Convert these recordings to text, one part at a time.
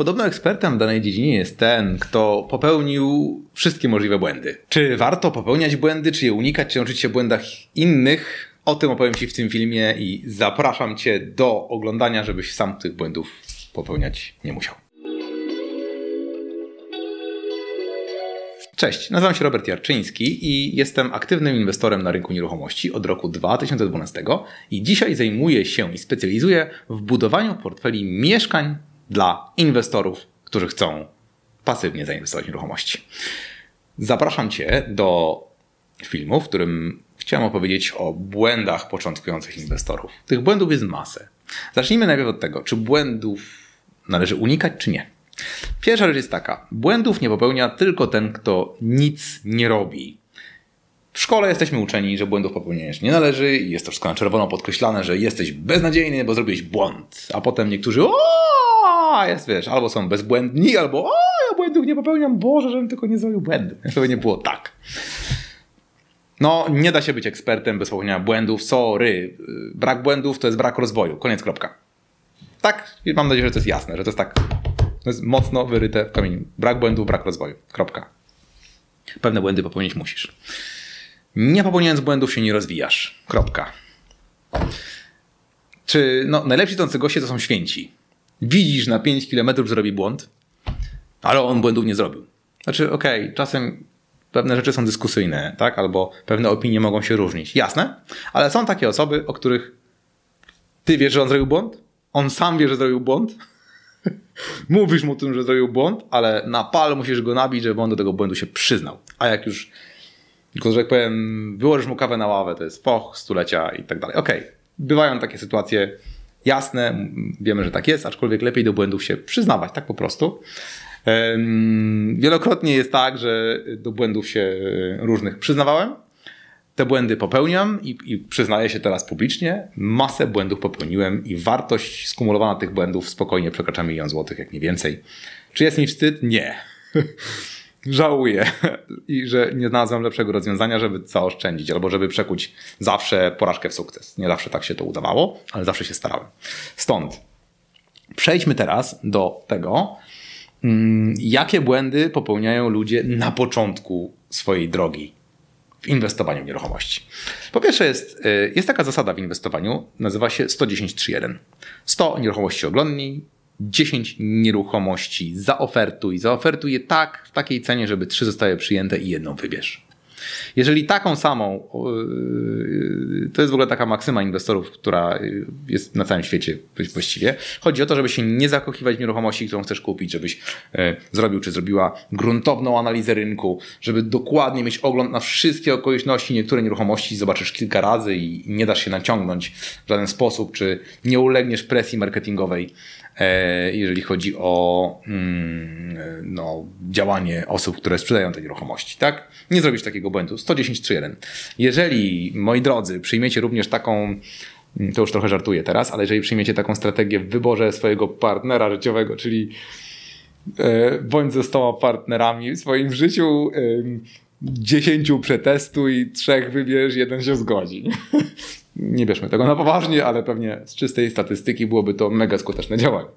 Podobno ekspertem w danej dziedzinie jest ten, kto popełnił wszystkie możliwe błędy. Czy warto popełniać błędy, czy je unikać, czy uczyć się błędach innych? O tym opowiem Ci w tym filmie i zapraszam Cię do oglądania, żebyś sam tych błędów popełniać nie musiał. Cześć, nazywam się Robert Jarczyński i jestem aktywnym inwestorem na rynku nieruchomości od roku 2012 i dzisiaj zajmuję się i specjalizuję w budowaniu portfeli mieszkań dla inwestorów, którzy chcą pasywnie zainwestować w nieruchomości. Zapraszam Cię do filmu, w którym chciałem opowiedzieć o błędach początkujących inwestorów. Tych błędów jest masę. Zacznijmy najpierw od tego, czy błędów należy unikać, czy nie. Pierwsza rzecz jest taka: błędów nie popełnia tylko ten, kto nic nie robi. W szkole jesteśmy uczeni, że błędów popełniać nie należy i jest to wszystko na czerwono podkreślane, że jesteś beznadziejny, bo zrobiłeś błąd. A potem niektórzy, jest, wiesz, albo są bezbłędni, albo o, ja błędów nie popełniam, Boże, żebym tylko nie zrobił błędu. Żeby nie było tak. No, nie da się być ekspertem bez popełniania błędów. Sorry. Brak błędów to jest brak rozwoju. Koniec, kropka. Tak? Mam nadzieję, że to jest jasne, że to jest tak. To jest mocno wyryte w kamieniu. Brak błędów, brak rozwoju. Kropka. Pewne błędy popełnić musisz. Nie popełniając błędów się nie rozwijasz. Kropka. Czy no, najlepsi tacy goście to są święci. Widzisz na 5 km, że robi błąd, ale on błędów nie zrobił. Znaczy, okej, okay, czasem pewne rzeczy są dyskusyjne, tak? Albo pewne opinie mogą się różnić. Jasne, ale są takie osoby, o których ty wiesz, że on zrobił błąd, on sam wie, że zrobił błąd, mówisz mu tym, że zrobił błąd, ale na pal musisz go nabić, żeby on do tego błędu się przyznał. A jak już, tylko że tak powiem, wyłożysz mu kawę na ławę, to jest foch, stulecia i tak dalej. Okej, okay. bywają takie sytuacje jasne, wiemy, że tak jest, aczkolwiek lepiej do błędów się przyznawać, tak po prostu. Wielokrotnie jest tak, że do błędów się różnych przyznawałem. Te błędy popełniam i, i przyznaję się teraz publicznie. Masę błędów popełniłem i wartość skumulowana tych błędów spokojnie przekracza milion złotych, jak nie więcej. Czy jest mi wstyd? Nie. Żałuję i że nie znalazłem lepszego rozwiązania, żeby zaoszczędzić albo żeby przekuć zawsze porażkę w sukces. Nie zawsze tak się to udawało, ale zawsze się starałem. Stąd przejdźmy teraz do tego, Mm, jakie błędy popełniają ludzie na początku swojej drogi w inwestowaniu w nieruchomości. Po pierwsze jest, y, jest taka zasada w inwestowaniu, nazywa się 110-3-1. 100 nieruchomości oglądnij, 10 nieruchomości zaofertuj. Zaofertuj je tak, w takiej cenie, żeby 3 zostały przyjęte i jedną wybierz. Jeżeli taką samą, yy, to jest w ogóle taka maksyma inwestorów, która jest na całym świecie właściwie. Chodzi o to, żeby się nie zakochiwać w nieruchomości, którą chcesz kupić, żebyś yy, zrobił czy zrobiła gruntowną analizę rynku, żeby dokładnie mieć ogląd na wszystkie okoliczności. Niektóre nieruchomości zobaczysz kilka razy i nie dasz się naciągnąć w żaden sposób, czy nie ulegniesz presji marketingowej E, jeżeli chodzi o mm, no, działanie osób, które sprzedają te nieruchomości. Tak? Nie zrobisz takiego błędu. 110.3.1. Jeżeli, moi drodzy, przyjmiecie również taką mm, to już trochę żartuję teraz, ale jeżeli przyjmiecie taką strategię w wyborze swojego partnera życiowego, czyli e, bądź ze 100 partnerami w swoim życiu, e, 10 przetestuj, trzech wybierz, jeden się zgodzi. Nie bierzmy tego na poważnie, ale pewnie z czystej statystyki byłoby to mega skuteczne działanie.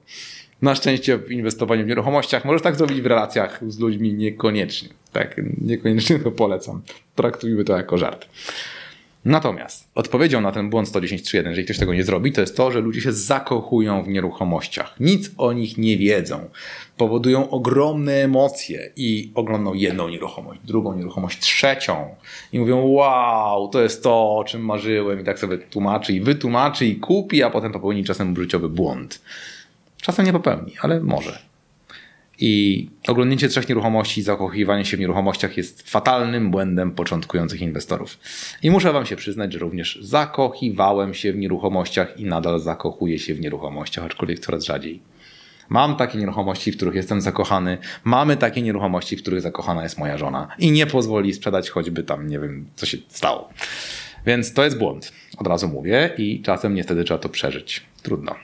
Na szczęście w inwestowaniu w nieruchomościach możesz tak zrobić w relacjach z ludźmi niekoniecznie. Tak, niekoniecznie to polecam. Traktujmy to jako żart. Natomiast odpowiedzią na ten błąd 110.3.1, jeżeli ktoś tego nie zrobi, to jest to, że ludzie się zakochują w nieruchomościach. Nic o nich nie wiedzą. Powodują ogromne emocje i oglądną jedną nieruchomość, drugą nieruchomość, trzecią i mówią wow, to jest to, o czym marzyłem i tak sobie tłumaczy i wytłumaczy i kupi, a potem popełni czasem życiowy błąd. Czasem nie popełni, ale może. I oglądnięcie trzech nieruchomości, zakochiwanie się w nieruchomościach jest fatalnym błędem początkujących inwestorów. I muszę Wam się przyznać, że również zakochiwałem się w nieruchomościach i nadal zakochuję się w nieruchomościach, aczkolwiek coraz rzadziej. Mam takie nieruchomości, w których jestem zakochany. Mamy takie nieruchomości, w których zakochana jest moja żona. I nie pozwoli sprzedać, choćby tam nie wiem, co się stało. Więc to jest błąd. Od razu mówię i czasem niestety trzeba to przeżyć. Trudno.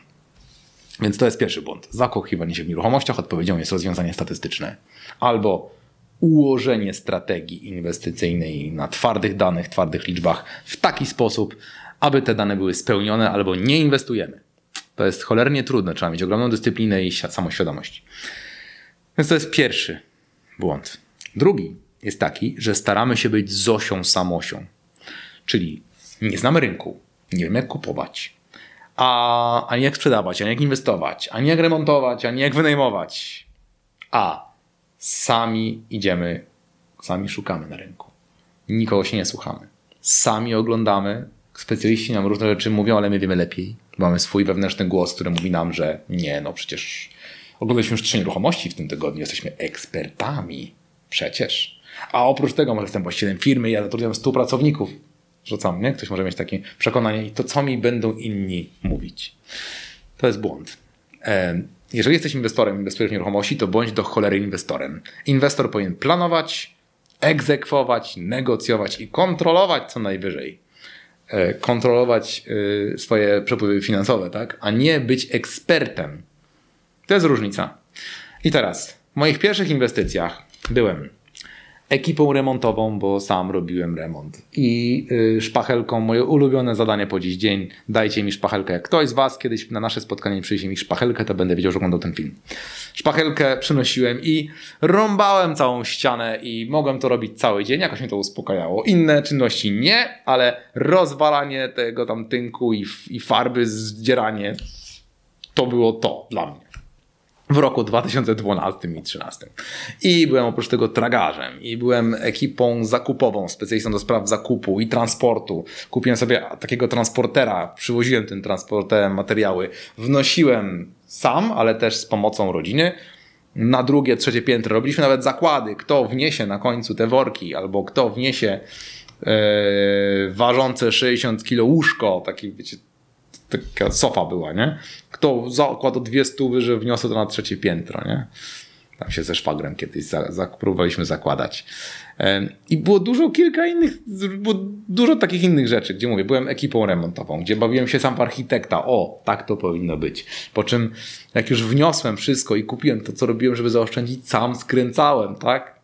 Więc to jest pierwszy błąd. Zakochiwanie się w nieruchomościach, odpowiedzią jest rozwiązanie statystyczne. Albo ułożenie strategii inwestycyjnej na twardych danych, twardych liczbach w taki sposób, aby te dane były spełnione, albo nie inwestujemy. To jest cholernie trudne. Trzeba mieć ogromną dyscyplinę i samoświadomość. Więc to jest pierwszy błąd. Drugi jest taki, że staramy się być Zosią Samosią. Czyli nie znamy rynku, nie wiemy jak kupować, a, ani jak sprzedawać, ani jak inwestować, ani jak remontować, ani jak wynajmować. A sami idziemy, sami szukamy na rynku. Nikogo się nie słuchamy. Sami oglądamy. Specjaliści nam różne rzeczy mówią, ale my wiemy lepiej. Mamy swój wewnętrzny głos, który mówi nam, że nie, no przecież oglądaliśmy już trzy nieruchomości w tym tygodniu, jesteśmy ekspertami. Przecież. A oprócz tego może jestem właścicielem firmy, ja zatrudniam 100 pracowników. Rzucam, nie? Ktoś może mieć takie przekonanie i to co mi będą inni mówić. To jest błąd. Jeżeli jesteś inwestorem, inwestujesz w nieruchomości, to bądź do cholery inwestorem. Inwestor powinien planować, egzekwować, negocjować i kontrolować co najwyżej. E, kontrolować e, swoje przepływy finansowe, tak? a nie być ekspertem. To jest różnica. I teraz, w moich pierwszych inwestycjach byłem ekipą remontową, bo sam robiłem remont. I y, szpachelką, moje ulubione zadanie po dziś dzień, dajcie mi szpachelkę. Jak ktoś z Was kiedyś na nasze spotkanie przyjdzie mi szpachelkę, to będę wiedział, że oglądał ten film. Szpachelkę przynosiłem i rąbałem całą ścianę i mogłem to robić cały dzień, jakoś mnie to uspokajało. Inne czynności nie, ale rozwalanie tego tam tynku i, i farby, zdzieranie, to było to dla mnie w roku 2012 i 2013. I byłem oprócz tego tragarzem i byłem ekipą zakupową, specjalistą do spraw zakupu i transportu. Kupiłem sobie takiego transportera, przywoziłem tym transporterem materiały, wnosiłem sam, ale też z pomocą rodziny. Na drugie, trzecie piętro robiliśmy nawet zakłady, kto wniesie na końcu te worki, albo kto wniesie yy, ważące 60 kilo łóżko, taki wiecie, taka sofa była, nie? Kto zakładał dwie stówy, że wniosę to na trzecie piętro, nie? Tam się ze szwagrem kiedyś za, za, próbowaliśmy zakładać. I było dużo, kilka innych, było dużo takich innych rzeczy, gdzie mówię, byłem ekipą remontową, gdzie bawiłem się sam w architekta. O, tak to powinno być. Po czym, jak już wniosłem wszystko i kupiłem to, co robiłem, żeby zaoszczędzić, sam skręcałem, tak?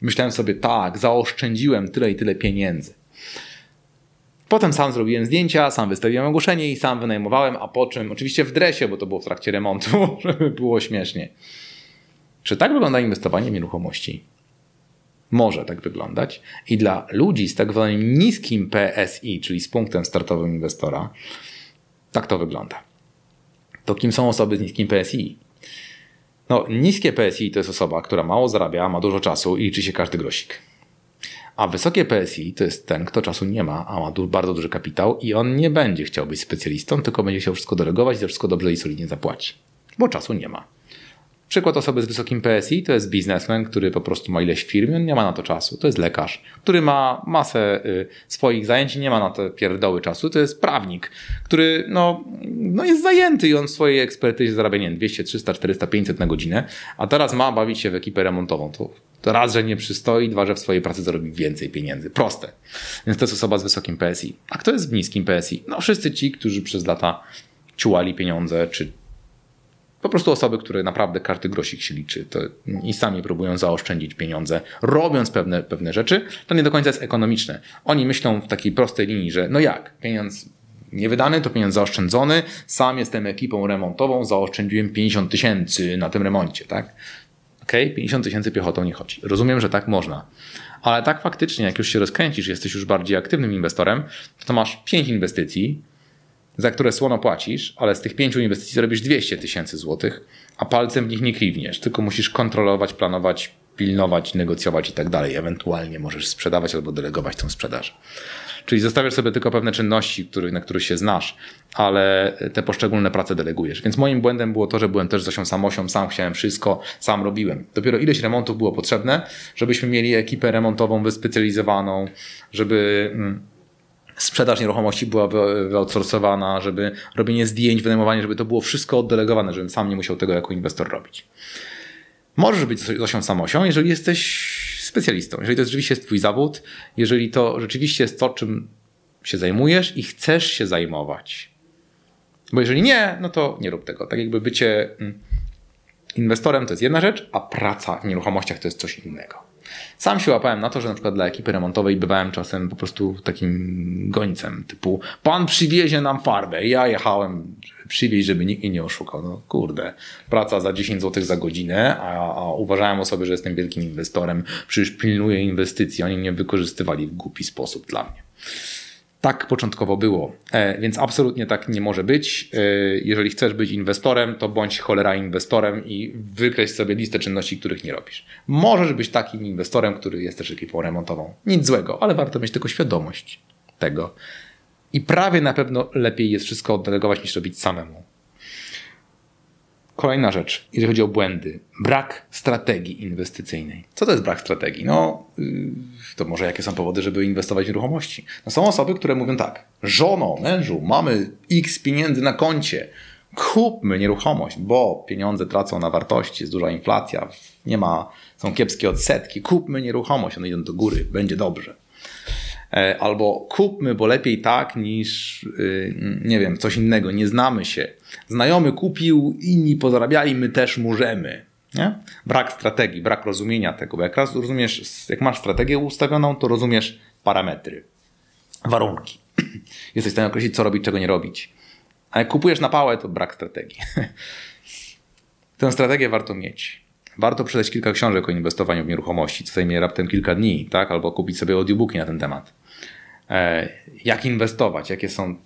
Myślałem sobie, tak, zaoszczędziłem tyle i tyle pieniędzy. Potem sam zrobiłem zdjęcia, sam wystawiłem ogłoszenie i sam wynajmowałem, a po czym, oczywiście w dresie, bo to było w trakcie remontu, żeby było śmiesznie. Czy tak wygląda inwestowanie w nieruchomości? Może tak wyglądać. I dla ludzi z tak zwanym niskim PSI, czyli z punktem startowym inwestora, tak to wygląda. To kim są osoby z niskim PSI? No, niskie PSI to jest osoba, która mało zarabia, ma dużo czasu i liczy się każdy grosik. A wysokie PSI to jest ten, kto czasu nie ma, a ma bardzo duży kapitał i on nie będzie chciał być specjalistą, tylko będzie chciał wszystko delegować i to wszystko dobrze i solidnie zapłaci, bo czasu nie ma. Przykład osoby z wysokim PSI to jest biznesmen, który po prostu ma ileś firm, on nie ma na to czasu. To jest lekarz, który ma masę y, swoich zajęć i nie ma na te pierdoły czasu. To jest prawnik, który no, no jest zajęty i on w swojej ekspertyzie zarabia nie 200, 300, 400, 500 na godzinę, a teraz ma bawić się w ekipę remontową. To, to raz, że nie przystoi, dwa, że w swojej pracy zarobi więcej pieniędzy. Proste. Więc to jest osoba z wysokim PSI. A kto jest z niskim PSI? No wszyscy ci, którzy przez lata ciułali pieniądze, czy po prostu osoby, które naprawdę każdy grosik się liczy to i sami próbują zaoszczędzić pieniądze, robiąc pewne, pewne rzeczy, to nie do końca jest ekonomiczne. Oni myślą w takiej prostej linii, że no jak, pieniądz niewydany to pieniądz zaoszczędzony, sam jestem ekipą remontową, zaoszczędziłem 50 tysięcy na tym remoncie, tak? Ok, 50 tysięcy piechotą nie chodzi. Rozumiem, że tak można. Ale tak faktycznie, jak już się rozkręcisz, jesteś już bardziej aktywnym inwestorem, to masz 5 inwestycji, za które słono płacisz, ale z tych pięciu inwestycji zarobisz 200 tysięcy złotych, a palcem w nich nie kliwniesz, tylko musisz kontrolować, planować, pilnować, negocjować i tak dalej. Ewentualnie możesz sprzedawać albo delegować tą sprzedaż. Czyli zostawiasz sobie tylko pewne czynności, który, na których się znasz, ale te poszczególne prace delegujesz. Więc moim błędem było to, że byłem też Zosią Samosią, sam chciałem wszystko, sam robiłem. Dopiero ileś remontów było potrzebne, żebyśmy mieli ekipę remontową wyspecjalizowaną, żeby mm, sprzedaż nieruchomości była wyoutsourcowana, żeby robienie zdjęć, wynajmowanie, żeby to było wszystko oddelegowane, żebym sam nie musiał tego jako inwestor robić. Możesz być Zosią Samosią, jeżeli jesteś specjalistą, jeżeli to rzeczywiście jest twój zawód, jeżeli to rzeczywiście jest to, czym się zajmujesz i chcesz się zajmować. Bo jeżeli nie, no to nie rób tego. Tak jakby bycie mm, inwestorem to jest jedna rzecz, a praca w nieruchomościach to jest coś innego. Sam się łapałem na to, że na przykład dla ekipy remontowej bywałem czasem po prostu takim gońcem, typu pan przywiezie nam farbę. Ja jechałem przywieźć, żeby nikt mnie nie oszukał. No kurde, praca za 10 zł za godzinę, a, a uważałem o sobie, że jestem wielkim inwestorem, przecież pilnuję inwestycji, oni mnie wykorzystywali w głupi sposób dla mnie. Tak początkowo było, e, więc absolutnie tak nie może być. E, jeżeli chcesz być inwestorem, to bądź cholera inwestorem i wykreśl sobie listę czynności, których nie robisz. Możesz być takim inwestorem, który jest też ekipą remontową. Nic złego, ale warto mieć tylko świadomość tego. I prawie na pewno lepiej jest wszystko oddelegować niż robić samemu. Kolejna rzecz, jeżeli chodzi o błędy. Brak strategii inwestycyjnej. Co to jest brak strategii? No, yy, to może jakie są powody, żeby inwestować w nieruchomości? No, są osoby, które mówią tak: żono, mężu, mamy x pieniędzy na koncie, kupmy nieruchomość, bo pieniądze tracą na wartości, jest duża inflacja, nie ma, są kiepskie odsetki, kupmy nieruchomość, one idą do góry, będzie dobrze. E, albo kupmy, bo lepiej tak niż, y, nie wiem, coś innego, nie znamy się. Znajomy kupił, inni pozarabiali, my też możemy. Nie? Brak strategii, brak rozumienia tego, bo jak raz rozumiesz, jak masz strategię ustawioną, to rozumiesz parametry, warunki. Jesteś w stanie określić, co robić, czego nie robić. A jak kupujesz na pałę, to brak strategii. Tę strategię warto mieć warto przeczytać kilka książek o inwestowaniu w nieruchomości, co zajmie raptem kilka dni, tak? albo kupić sobie audiobooki na ten temat. E, jak inwestować, jakie są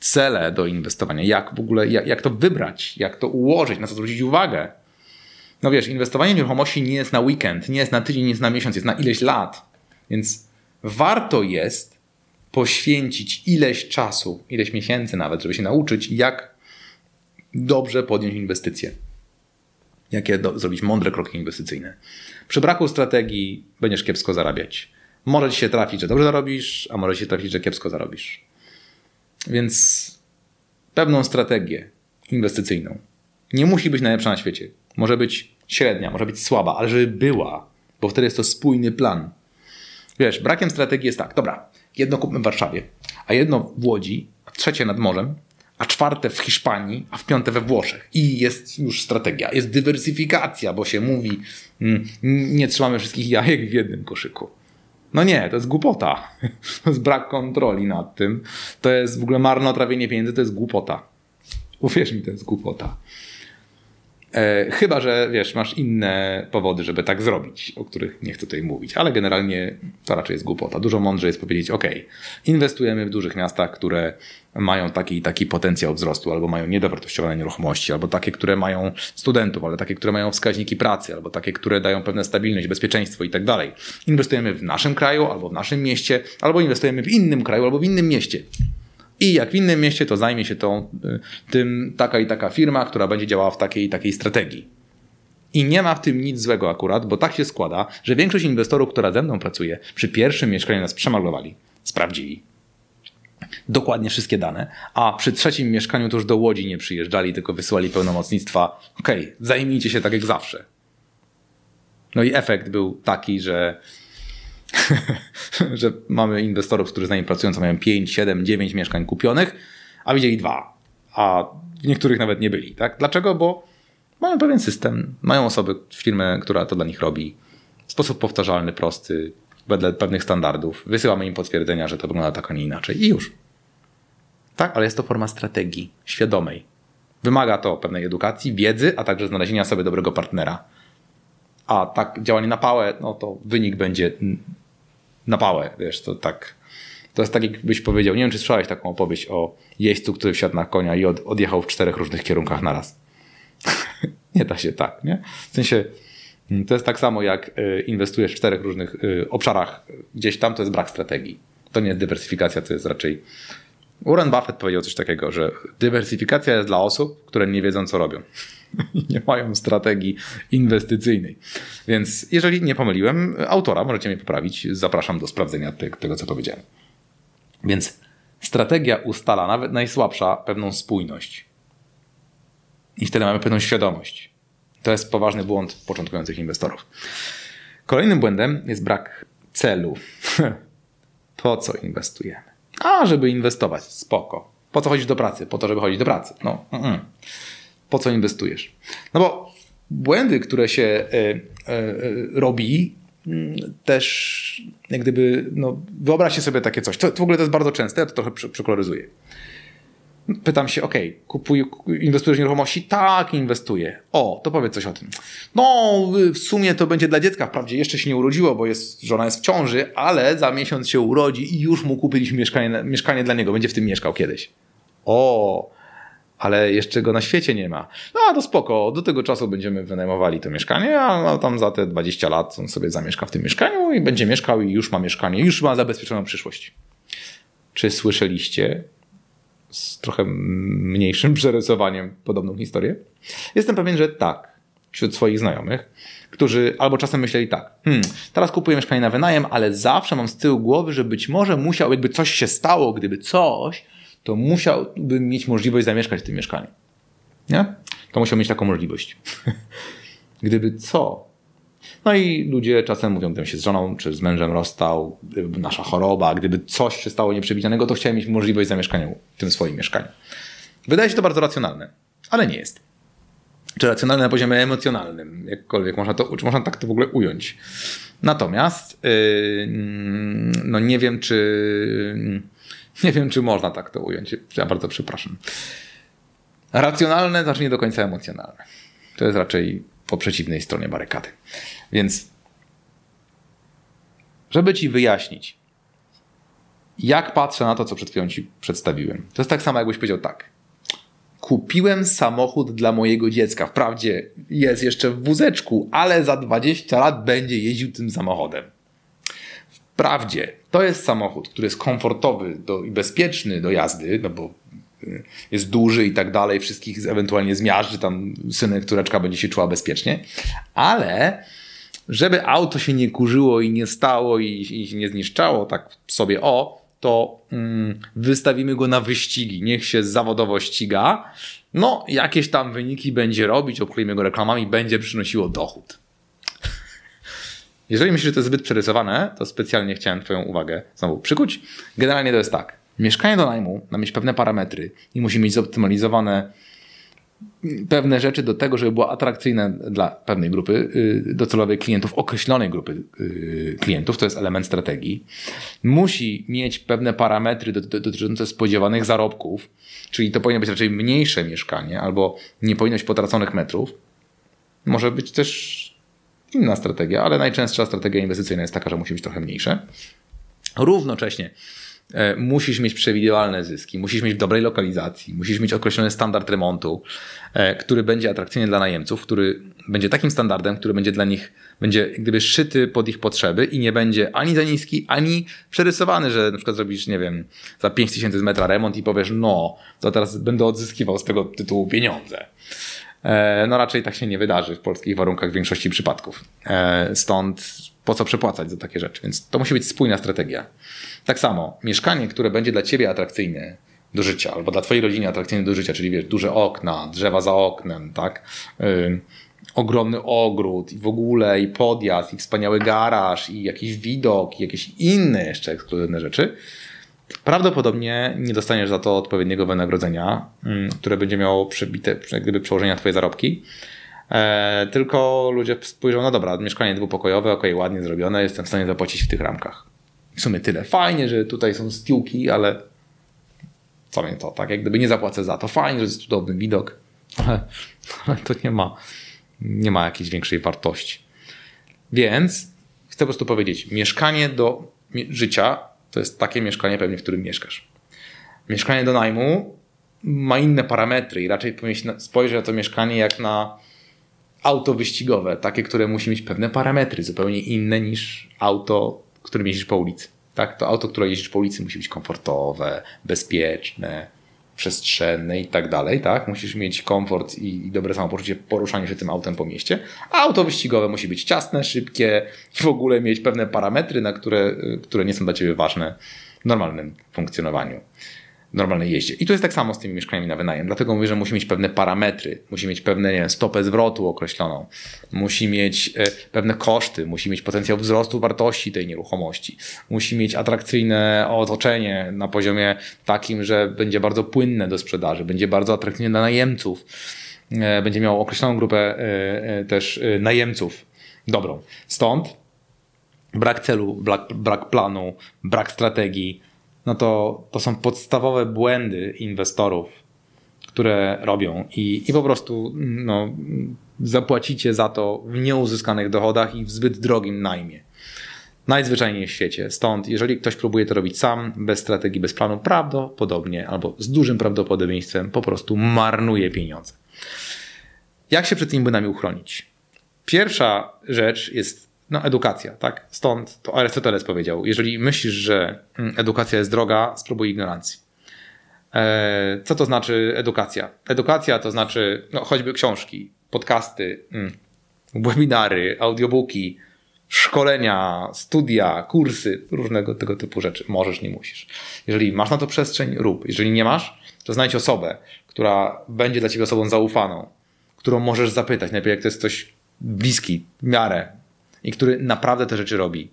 cele do inwestowania, jak w ogóle, jak, jak to wybrać, jak to ułożyć, na co zwrócić uwagę. No wiesz, inwestowanie w nieruchomości nie jest na weekend, nie jest na tydzień, nie jest na miesiąc, jest na ileś lat. Więc warto jest poświęcić ileś czasu, ileś miesięcy nawet, żeby się nauczyć, jak dobrze podjąć inwestycje jakie do, zrobić mądre kroki inwestycyjne. Przy braku strategii będziesz kiepsko zarabiać. Może ci się trafić, że dobrze zarobisz, a może ci się trafić, że kiepsko zarobisz. Więc pewną strategię inwestycyjną. Nie musi być najlepsza na świecie. Może być średnia, może być słaba, ale żeby była, bo wtedy jest to spójny plan. Wiesz, brakiem strategii jest tak, dobra, jedno kupmy w Warszawie, a jedno w Łodzi, a trzecie nad morzem, a czwarte w Hiszpanii, a w piąte we Włoszech. I jest już strategia, jest dywersyfikacja, bo się mówi, mm, nie trzymamy wszystkich jajek w jednym koszyku. No nie, to jest głupota. To jest brak kontroli nad tym. To jest w ogóle marnotrawienie pieniędzy, to jest głupota. Uwierz mi, to jest głupota. E, chyba, że wiesz, masz inne powody, żeby tak zrobić, o których nie chcę tutaj mówić, ale generalnie to raczej jest głupota. Dużo mądrzej jest powiedzieć, ok, inwestujemy w dużych miastach, które mają taki taki potencjał wzrostu, albo mają niedowartościowane nieruchomości, albo takie, które mają studentów, ale takie, które mają wskaźniki pracy, albo takie, które dają pewne stabilność, bezpieczeństwo i tak dalej. Inwestujemy w naszym kraju, albo w naszym mieście, albo inwestujemy w innym kraju, albo w innym mieście. I jak w innym mieście, to zajmie się tą, y, tym taka i taka firma, która będzie działała w takiej i takiej strategii. I nie ma w tym nic złego akurat, bo tak się składa, że większość inwestorów, która ze mną pracuje, przy pierwszym mieszkaniu nas przemalowali, sprawdzili dokładnie wszystkie dane, a przy trzecim mieszkaniu to już do Łodzi nie przyjeżdżali, tylko wysyłali pełnomocnictwa. Okej, okay, zajmijcie się tak jak zawsze. No i efekt był taki, że że mamy inwestorów, którzy z nami pracują, co mają 5, 7, 9 mieszkań kupionych, a widzieli dwa, a w niektórych nawet nie byli. Tak? Dlaczego? Bo mają pewien system, mają osobę, firmę, która to dla nich robi w sposób powtarzalny, prosty, wedle pewnych standardów. Wysyłamy im potwierdzenia, że to wygląda tak, a nie inaczej i już. Tak, ale jest to forma strategii świadomej. Wymaga to pewnej edukacji, wiedzy, a także znalezienia sobie dobrego partnera. A tak działanie na pałę, no to wynik będzie na pałę, wiesz, to tak. To jest tak, jakbyś powiedział, nie wiem, czy słyszałeś taką opowieść o jeźdźcu, który wsiadł na konia i od, odjechał w czterech różnych kierunkach naraz. nie da się tak, nie? W sensie, mm, to jest tak samo, jak y, inwestujesz w czterech różnych y, obszarach gdzieś tam, to jest brak strategii. To nie jest dywersyfikacja, to jest raczej. Warren Buffett powiedział coś takiego, że dywersyfikacja jest dla osób, które nie wiedzą, co robią. nie mają strategii inwestycyjnej. Więc jeżeli nie pomyliłem autora, możecie mnie poprawić. Zapraszam do sprawdzenia tego, co powiedziałem. Więc strategia ustala, nawet najsłabsza, pewną spójność. I wtedy mamy pewną świadomość. To jest poważny błąd początkujących inwestorów. Kolejnym błędem jest brak celu. po co inwestujemy? A, żeby inwestować. Spoko. Po co chodzić do pracy? Po to, żeby chodzić do pracy. No. Mm -mm po co inwestujesz? No bo błędy, które się e, e, robi, mm, też jak gdyby, no, wyobraźcie sobie takie coś. To w ogóle to jest bardzo częste, ja to trochę przekoloryzuję. Pytam się, ok, kupuj, inwestujesz w nieruchomości? Tak, inwestuję. O, to powiedz coś o tym. No, w sumie to będzie dla dziecka. Wprawdzie jeszcze się nie urodziło, bo jest, żona jest w ciąży, ale za miesiąc się urodzi i już mu kupiliśmy mieszkanie, mieszkanie dla niego. Będzie w tym mieszkał kiedyś. O, ale jeszcze go na świecie nie ma. No, to spoko. Do tego czasu będziemy wynajmowali to mieszkanie, a tam za te 20 lat on sobie zamieszka w tym mieszkaniu i będzie mieszkał i już ma mieszkanie, już ma zabezpieczoną przyszłość. Czy słyszeliście z trochę mniejszym przerysowaniem podobną historię? Jestem pewien, że tak. Wśród swoich znajomych, którzy albo czasem myśleli tak, hmm, teraz kupuję mieszkanie na wynajem, ale zawsze mam z tyłu głowy, że być może musiał, jakby coś się stało, gdyby coś, to musiałbym mieć możliwość zamieszkać w tym mieszkaniu. Nie? To musiał mieć taką możliwość. gdyby co, no i ludzie czasem mówią, gdybym się z żoną czy z mężem rozstał, nasza choroba, gdyby coś się stało nieprzewidzianego, to chciałem mieć możliwość zamieszkania w tym swoim mieszkaniu. Wydaje się to bardzo racjonalne, ale nie jest. Czy racjonalne na poziomie emocjonalnym, jakkolwiek można, to, czy można tak to w ogóle ująć. Natomiast yy, no nie wiem, czy nie wiem, czy można tak to ująć. Ja bardzo przepraszam. Racjonalne znaczy nie do końca emocjonalne. To jest raczej po przeciwnej stronie barykady. Więc, żeby ci wyjaśnić, jak patrzę na to, co przed chwilą ci przedstawiłem, to jest tak samo, jakbyś powiedział tak. Kupiłem samochód dla mojego dziecka. Wprawdzie jest jeszcze w wózeczku, ale za 20 lat będzie jeździł tym samochodem. Wprawdzie to jest samochód, który jest komfortowy do, i bezpieczny do jazdy, no bo jest duży i tak dalej, wszystkich ewentualnie zmiażdży, tam synek, córeczka będzie się czuła bezpiecznie, ale żeby auto się nie kurzyło i nie stało i, i nie zniszczało tak sobie o, to mm, wystawimy go na wyścigi, niech się zawodowo ściga, no jakieś tam wyniki będzie robić, obklejmy go reklamami, będzie przynosiło dochód. Jeżeli myślisz, że to jest zbyt przerysowane, to specjalnie chciałem Twoją uwagę znowu przykuć. Generalnie to jest tak. Mieszkanie do najmu ma mieć pewne parametry i musi mieć zoptymalizowane pewne rzeczy do tego, żeby było atrakcyjne dla pewnej grupy y, docelowej klientów, określonej grupy y, klientów, to jest element strategii. Musi mieć pewne parametry dotyczące spodziewanych zarobków, czyli to powinno być raczej mniejsze mieszkanie albo nie powinno być potraconych metrów. Może być też inna strategia, ale najczęstsza strategia inwestycyjna jest taka, że musi być trochę mniejsze. Równocześnie musisz mieć przewidywalne zyski, musisz mieć w dobrej lokalizacji, musisz mieć określony standard remontu, e, który będzie atrakcyjny dla najemców, który będzie takim standardem, który będzie dla nich, będzie gdyby szyty pod ich potrzeby i nie będzie ani za niski, ani przerysowany, że na przykład zrobisz, nie wiem, za 5000 z metra remont i powiesz, no, to teraz będę odzyskiwał z tego tytułu pieniądze. E, no raczej tak się nie wydarzy w polskich warunkach w większości przypadków. Stąd po co przepłacać za takie rzeczy? Więc to musi być spójna strategia. Tak samo, mieszkanie, które będzie dla ciebie atrakcyjne do życia, albo dla twojej rodziny atrakcyjne do życia, czyli wiesz, duże okna, drzewa za oknem, tak? Yy, ogromny ogród i w ogóle i podjazd, i wspaniały garaż, i jakiś widok, i jakieś inne jeszcze ekskluzywne rzeczy. Prawdopodobnie nie dostaniesz za to odpowiedniego wynagrodzenia, które będzie miało przebite, gdyby przełożenia twoje zarobki. E, tylko ludzie spojrzą, no dobra, mieszkanie dwupokojowe, ok, ładnie zrobione, jestem w stanie zapłacić w tych ramkach w sumie tyle. Fajnie, że tutaj są stiłki, ale co mnie to, tak? Jak gdyby nie zapłacę za to. Fajnie, że jest cudowny widok, ale, ale to nie ma, nie ma jakiejś większej wartości. Więc chcę po prostu powiedzieć, mieszkanie do życia to jest takie mieszkanie pewnie, w którym mieszkasz. Mieszkanie do najmu ma inne parametry i raczej spojrzeć na to mieszkanie jak na auto wyścigowe, takie, które musi mieć pewne parametry, zupełnie inne niż auto którym jeździsz po ulicy. Tak? To auto, które jeździsz po ulicy musi być komfortowe, bezpieczne, przestrzenne i tak dalej, tak? Musisz mieć komfort i, i dobre samopoczucie poruszania się tym autem po mieście. A auto wyścigowe musi być ciasne, szybkie i w ogóle mieć pewne parametry, na które, które nie są dla Ciebie ważne w normalnym funkcjonowaniu normalnej jeździe. I to jest tak samo z tymi mieszkaniami na wynajem. Dlatego mówię, że musi mieć pewne parametry, musi mieć pewne nie wiem, stopę zwrotu określoną, musi mieć e, pewne koszty, musi mieć potencjał wzrostu wartości tej nieruchomości, musi mieć atrakcyjne otoczenie na poziomie takim, że będzie bardzo płynne do sprzedaży, będzie bardzo atrakcyjne dla najemców e, będzie miał określoną grupę też najemców dobrą. Stąd brak celu, brak, brak planu, brak strategii, no to, to są podstawowe błędy inwestorów, które robią i, i po prostu no, zapłacicie za to w nieuzyskanych dochodach i w zbyt drogim najmie. Najzwyczajniej w świecie. Stąd, jeżeli ktoś próbuje to robić sam, bez strategii, bez planu, prawdopodobnie albo z dużym prawdopodobieństwem po prostu marnuje pieniądze. Jak się przed tymi błędami uchronić? Pierwsza rzecz jest no, edukacja, tak? Stąd to Arystoteles powiedział: Jeżeli myślisz, że mm, edukacja jest droga, spróbuj ignorancji. E, co to znaczy edukacja? Edukacja to znaczy no, choćby książki, podcasty, mm, webinary, audiobooki, szkolenia, studia, kursy, różnego tego typu rzeczy. Możesz, nie musisz. Jeżeli masz na to przestrzeń, rób. Jeżeli nie masz, to znajdź osobę, która będzie dla ciebie osobą zaufaną, którą możesz zapytać. Najpierw jak to jest ktoś bliski, w miarę, i który naprawdę te rzeczy robi.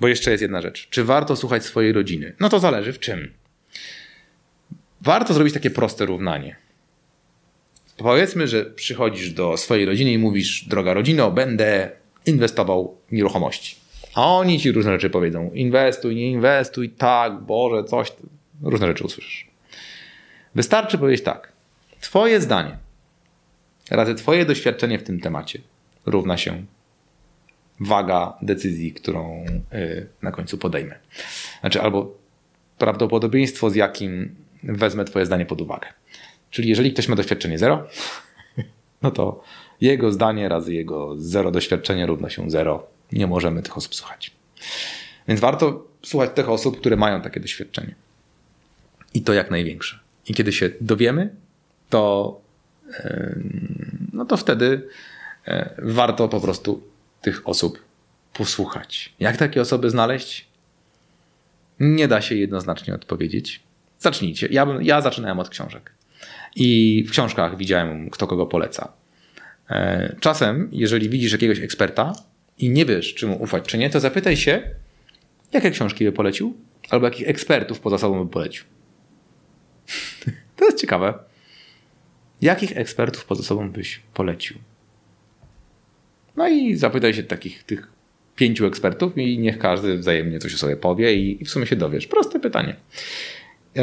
Bo jeszcze jest jedna rzecz. Czy warto słuchać swojej rodziny? No to zależy w czym. Warto zrobić takie proste równanie. Powiedzmy, że przychodzisz do swojej rodziny i mówisz, droga rodzino, będę inwestował w nieruchomości. A oni ci różne rzeczy powiedzą. Inwestuj, nie inwestuj, tak, Boże, coś. Różne rzeczy usłyszysz. Wystarczy powiedzieć tak. Twoje zdanie razy twoje doświadczenie w tym temacie równa się waga decyzji, którą y, na końcu podejmę. Znaczy, albo prawdopodobieństwo, z jakim wezmę Twoje zdanie pod uwagę. Czyli jeżeli ktoś ma doświadczenie zero, no to jego zdanie razy jego zero doświadczenie równa się zero. Nie możemy tych osób słuchać. Więc warto słuchać tych osób, które mają takie doświadczenie. I to jak największe. I kiedy się dowiemy, to, no to wtedy e, warto po prostu tych osób posłuchać. Jak takie osoby znaleźć? Nie da się jednoznacznie odpowiedzieć. Zacznijcie. Ja, bym, ja zaczynałem od książek. I w książkach widziałem, kto kogo poleca. E, czasem, jeżeli widzisz jakiegoś eksperta i nie wiesz, czy mu ufać, czy nie, to zapytaj się, jakie książki by polecił, albo jakich ekspertów poza sobą by polecił. to jest ciekawe. Jakich ekspertów poza sobą byś polecił? No i zapytaj się takich tych pięciu ekspertów i niech każdy wzajemnie coś o sobie powie i w sumie się dowiesz. Proste pytanie. E,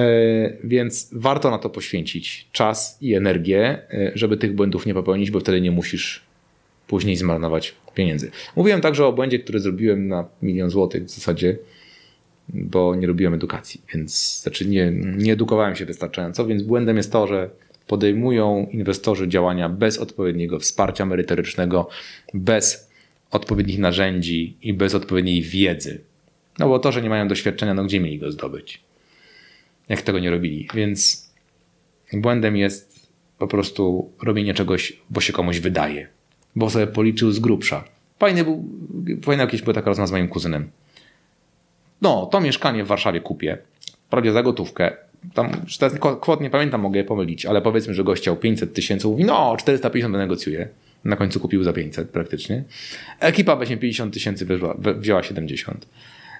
więc warto na to poświęcić czas i energię, e, żeby tych błędów nie popełnić, bo wtedy nie musisz później zmarnować pieniędzy. Mówiłem także o błędzie, który zrobiłem na milion złotych w zasadzie, bo nie robiłem edukacji, więc znaczy nie, nie edukowałem się wystarczająco, więc błędem jest to, że podejmują inwestorzy działania bez odpowiedniego wsparcia merytorycznego, bez odpowiednich narzędzi i bez odpowiedniej wiedzy. No bo to, że nie mają doświadczenia, no gdzie mieli go zdobyć? Jak tego nie robili? Więc błędem jest po prostu robienie czegoś, bo się komuś wydaje, bo sobie policzył z grubsza. Fajny był, fajna jakieś była taka rozmowa z moim kuzynem. No, to mieszkanie w Warszawie kupię, prawie za gotówkę, tam teraz kwot nie pamiętam, mogę je pomylić, ale powiedzmy, że gość chciał 500 tysięcy, mówi no 450 wynegocjuje. Na końcu kupił za 500 praktycznie. Ekipa weźmie 50 tysięcy, wzięła 70.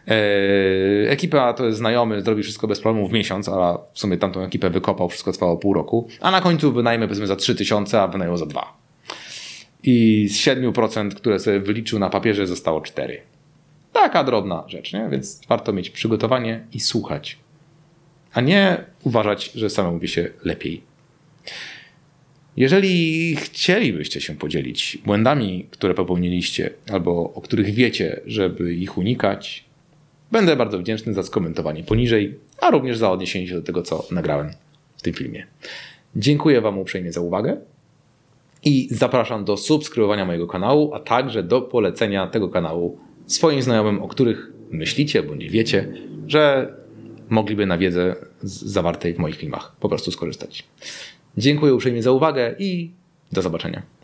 Eee, ekipa to jest znajomy, zrobi wszystko bez problemu w miesiąc, a w sumie tamtą ekipę wykopał, wszystko trwało pół roku, a na końcu wynajmę powiedzmy za 3000, a wynajął za 2. I z 7%, które sobie wyliczył na papierze, zostało 4. Taka drobna rzecz, nie? Więc warto mieć przygotowanie i słuchać a nie uważać, że samemu wie się lepiej. Jeżeli chcielibyście się podzielić błędami, które popełniliście, albo o których wiecie, żeby ich unikać, będę bardzo wdzięczny za skomentowanie poniżej, a również za odniesienie się do tego, co nagrałem w tym filmie. Dziękuję Wam uprzejmie za uwagę i zapraszam do subskrybowania mojego kanału, a także do polecenia tego kanału swoim znajomym, o których myślicie bądź wiecie, że mogliby na wiedzę zawartej w moich filmach po prostu skorzystać. Dziękuję uprzejmie za uwagę i do zobaczenia.